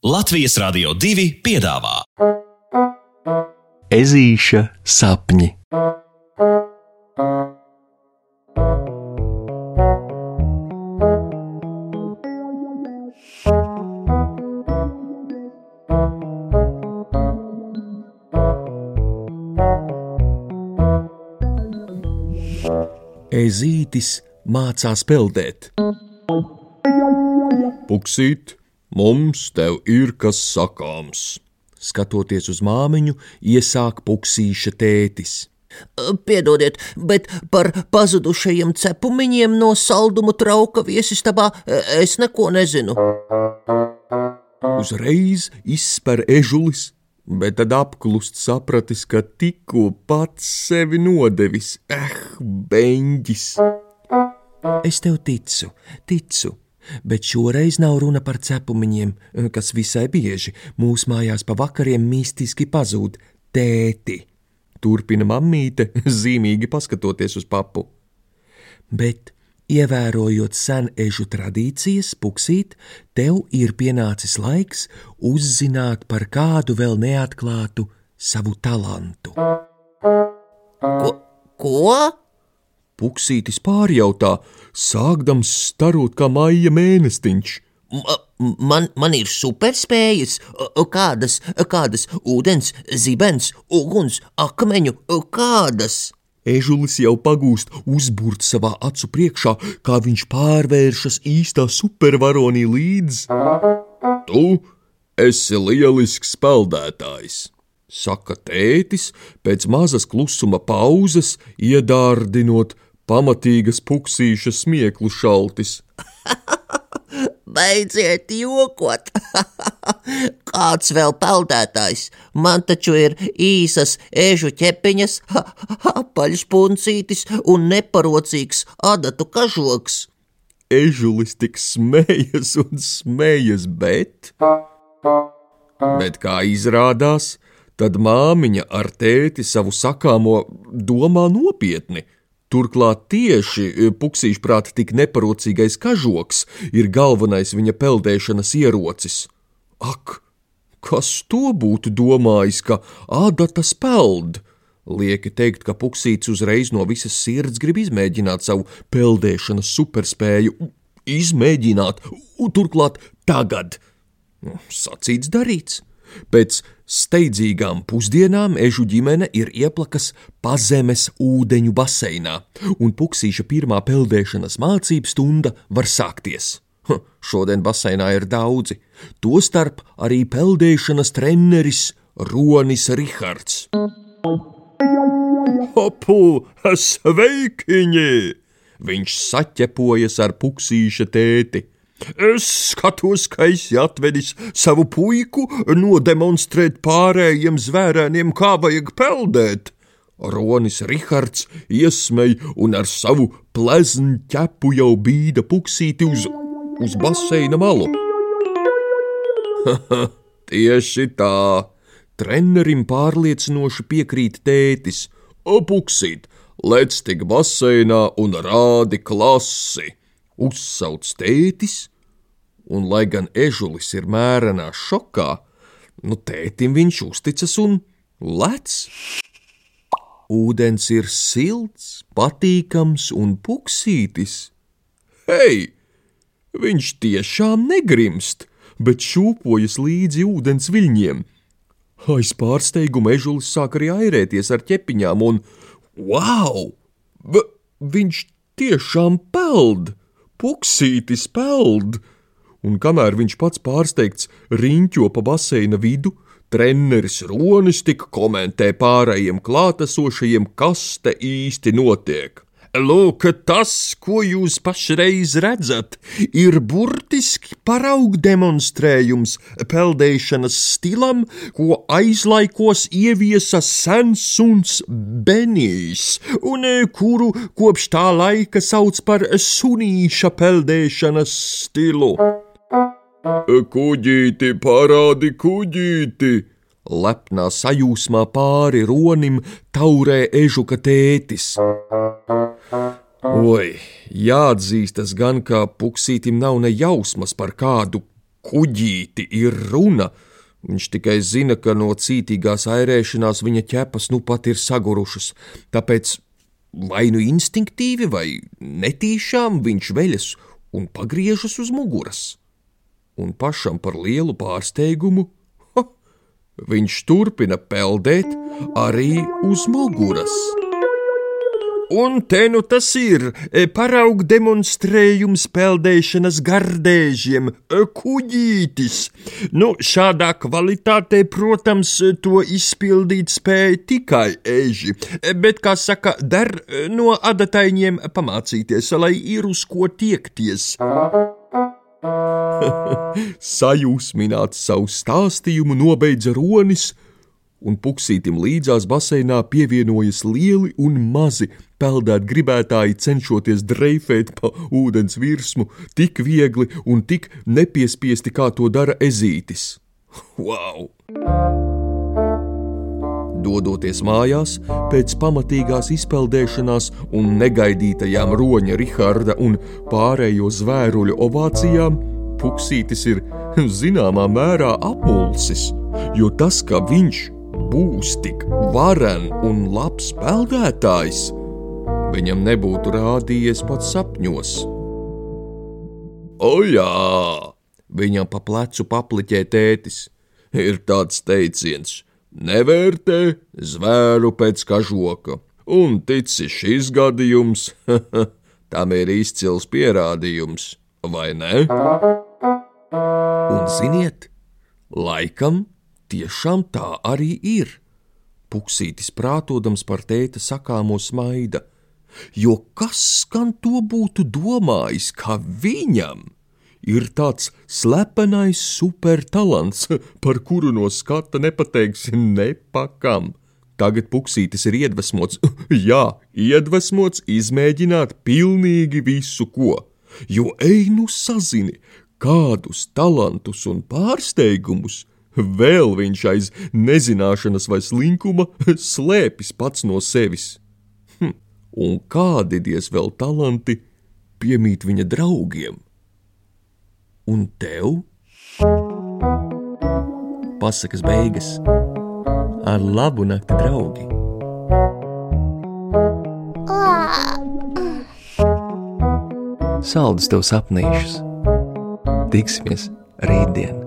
Latvijas Rādio 2 piedāvā Ezīša sapņi. Ezītis mācās peldēt. Puksīt, mums tev ir kas sakāms. Skatoties uz māmiņu, iesāk puksīša tētis. Piedodiet, bet par pazudušajiem cepumiņiem no saldumu trauka viesistabā es neko nezinu. Uzreiz izspēr ežulis, bet tad apklust sapratis, ka tikko pats sevi nodevis. Eh, beņģis! Es tev ticu, ticu, bet šoreiz nav runa par cepumiņiem, kas visai bieži mūsu mājās pa vakariem mistiski pazūd - tēti. Turpina mammīte, zīmīgi paskatoties uz papu. Bet, ievērojot senežu tradīcijas, puksīt, tev ir pienācis laiks uzzināt par kādu vēl neatklātu savu talantu. Ko? ko? Puksītis pārjautā, sākdams starot kā maija mēnestiņš. Man, man ir superspējas, kādas, kādas ūdens, zibens, uguns, akmeņu, kādas. Ežulis jau pagūst uzbūrt savā acu priekšā, kā viņš pārvēršas īstā supervaronī līdz. Tu esi lielisks peldētājs, saka tētis pēc mazas klusuma pauzes, iedārdinot pamatīgas puksīša smieklu šaltis. Beidziet jokot! Kāds vēl peldētājs? Man taču ir īsas ežu ķepiņas, apaļš puncītis un neparocīgs adatu kažoks. Ežulis tik smējas un smējas, bet. Bet kā izrādās, tad māmiņa ar tēti savu sakāmo domā nopietni. Turklāt tieši puksīša prāta tik neparocīgais kažoks ir galvenais viņa peldēšanas ierocis. Ak, kas to būtu domājis, ka ādatas peld? Lieki teikt, ka puksīts uzreiz no visas sirds grib izmēģināt savu peldēšanas superspēju. Izmēģināt, turklāt tagad. Sacīts, darīts. Pēc steidzīgām pusdienām ežu ģimene ir ieplakas pazemes ūdeņu baseinā, un puksīša pirmā peldēšanas mācību stunda var sākties. Ha, šodien baseinā ir daudzi, tostarp arī peldēšanas treneris Ronis Rihards. Hopu, sveikiņi! Viņš saķepojas ar puksīša tēti. Es skatos, ka esi atvedis savu puiku nodemonstrēt pārējiem zvērēniem, kā vajag peldēt. Ronis Rihards iesmēja un ar savu pleznu ķepu jau bīda puksīti uz, uz baseina malu. Tieši tā! Trenerim pārliecinoši piekrīt tētis. Puksīt, lec tik baseinā un rādi klasi! Uzsauc tētis, un, lai gan ežulis ir mērenā šokā, nu tētim viņš uzticas un lec. Ūdens ir silts, patīkams un puksītis. Hei! Viņš tiešām negrimst, bet šūpojas līdzi ūdens viļņiem. Aiz pārsteiguma ežulis sāk arī airēties ar ķepiņām, un wow! Viņš tiešām peld! Puksītis peld! Un kamēr viņš pats pārsteigts riņķo pa baseina vidu, treneris Ronis tik komentē pārējiem klātesošajiem, kas te īsti notiek. Lūk, tas, ko jūs pašreiz redzat, ir burtiski paraugu demonstrējums peldēšanas stilam, ko aizlaikos ieviesa sens suns Benijs, un kuru kopš tā laika sauc par sunīša peldēšanas stilu. Kuģīti, parādi kuģīti! Lepnā sajūsmā pāri ronim taurē ežuka tētis. Oi, jāatzīstas gan, ka puksītim nav ne jausmas par kādu kuģīti ir runa. Viņš tikai zina, ka no cītīgās airēšanās viņa ķepas nu pat ir sagurušas, tāpēc vai nu instinktīvi, vai netīšām viņš veļas un pagriežas uz muguras. Un pašam par lielu pārsteigumu ha, viņš turpina peldēt arī uz muguras. Un te nu tas ir e, paraugu demonstrējums peldēšanas gardēžiem, e, kuģītis. Nu, šādā kvalitātē, protams, to izpildīt spēja tikai eži, e, bet, kā saka, der no adataņiem pamācīties, lai ir uz ko tiekties. Sajūsmināts savu stāstījumu nobeidza Ronis un puksītim līdzās baseinā pievienojas lieli un mazi peldēt gribētāji, cenšoties dreifēt pa ūdens virsmu tik viegli un tik nepiespiesti, kā to dara ezītis. Wow! Dodoties mājās, pēc pamatīgās izpeldēšanās un negaidītajām roņa Riharda un pārējo zvēruļu ovācijām, Puksītis ir zināmā mērā apmulsis, jo tas, ka viņš būs tik varen un labs peldētājs, viņam nebūtu rādījies pat sapņos. O jā, viņam pa plecu papliķē tētis, ir tāds teiciens: nevērtē zvēru pēc kažoka, un tici šis gadījums, tam ir izcils pierādījums, vai ne? Un ziniet, laikam tiešām tā arī ir. Puksītis prātodams par tēta sakāmo smaida, jo kas gan to būtu domājis, ka viņam ir tāds slepenais supertalants, par kuru no skata nepateiksi nepakam. Tagad puksītis ir iedvesmots, jā, iedvesmots izmēģināt pilnīgi visu, ko, jo ej nu sazini, kādus talantus un pārsteigumus Vēl viņš aiz nezināšanas vai slinkuma slēpjas pats no sevis. Hm, un kādi diez vēl talanti piemīt viņa draugiem? Un tev? Pasakas beigas ar labu nakti, draugi! Saldus tev sapnīšus! Tiksimies rītdien!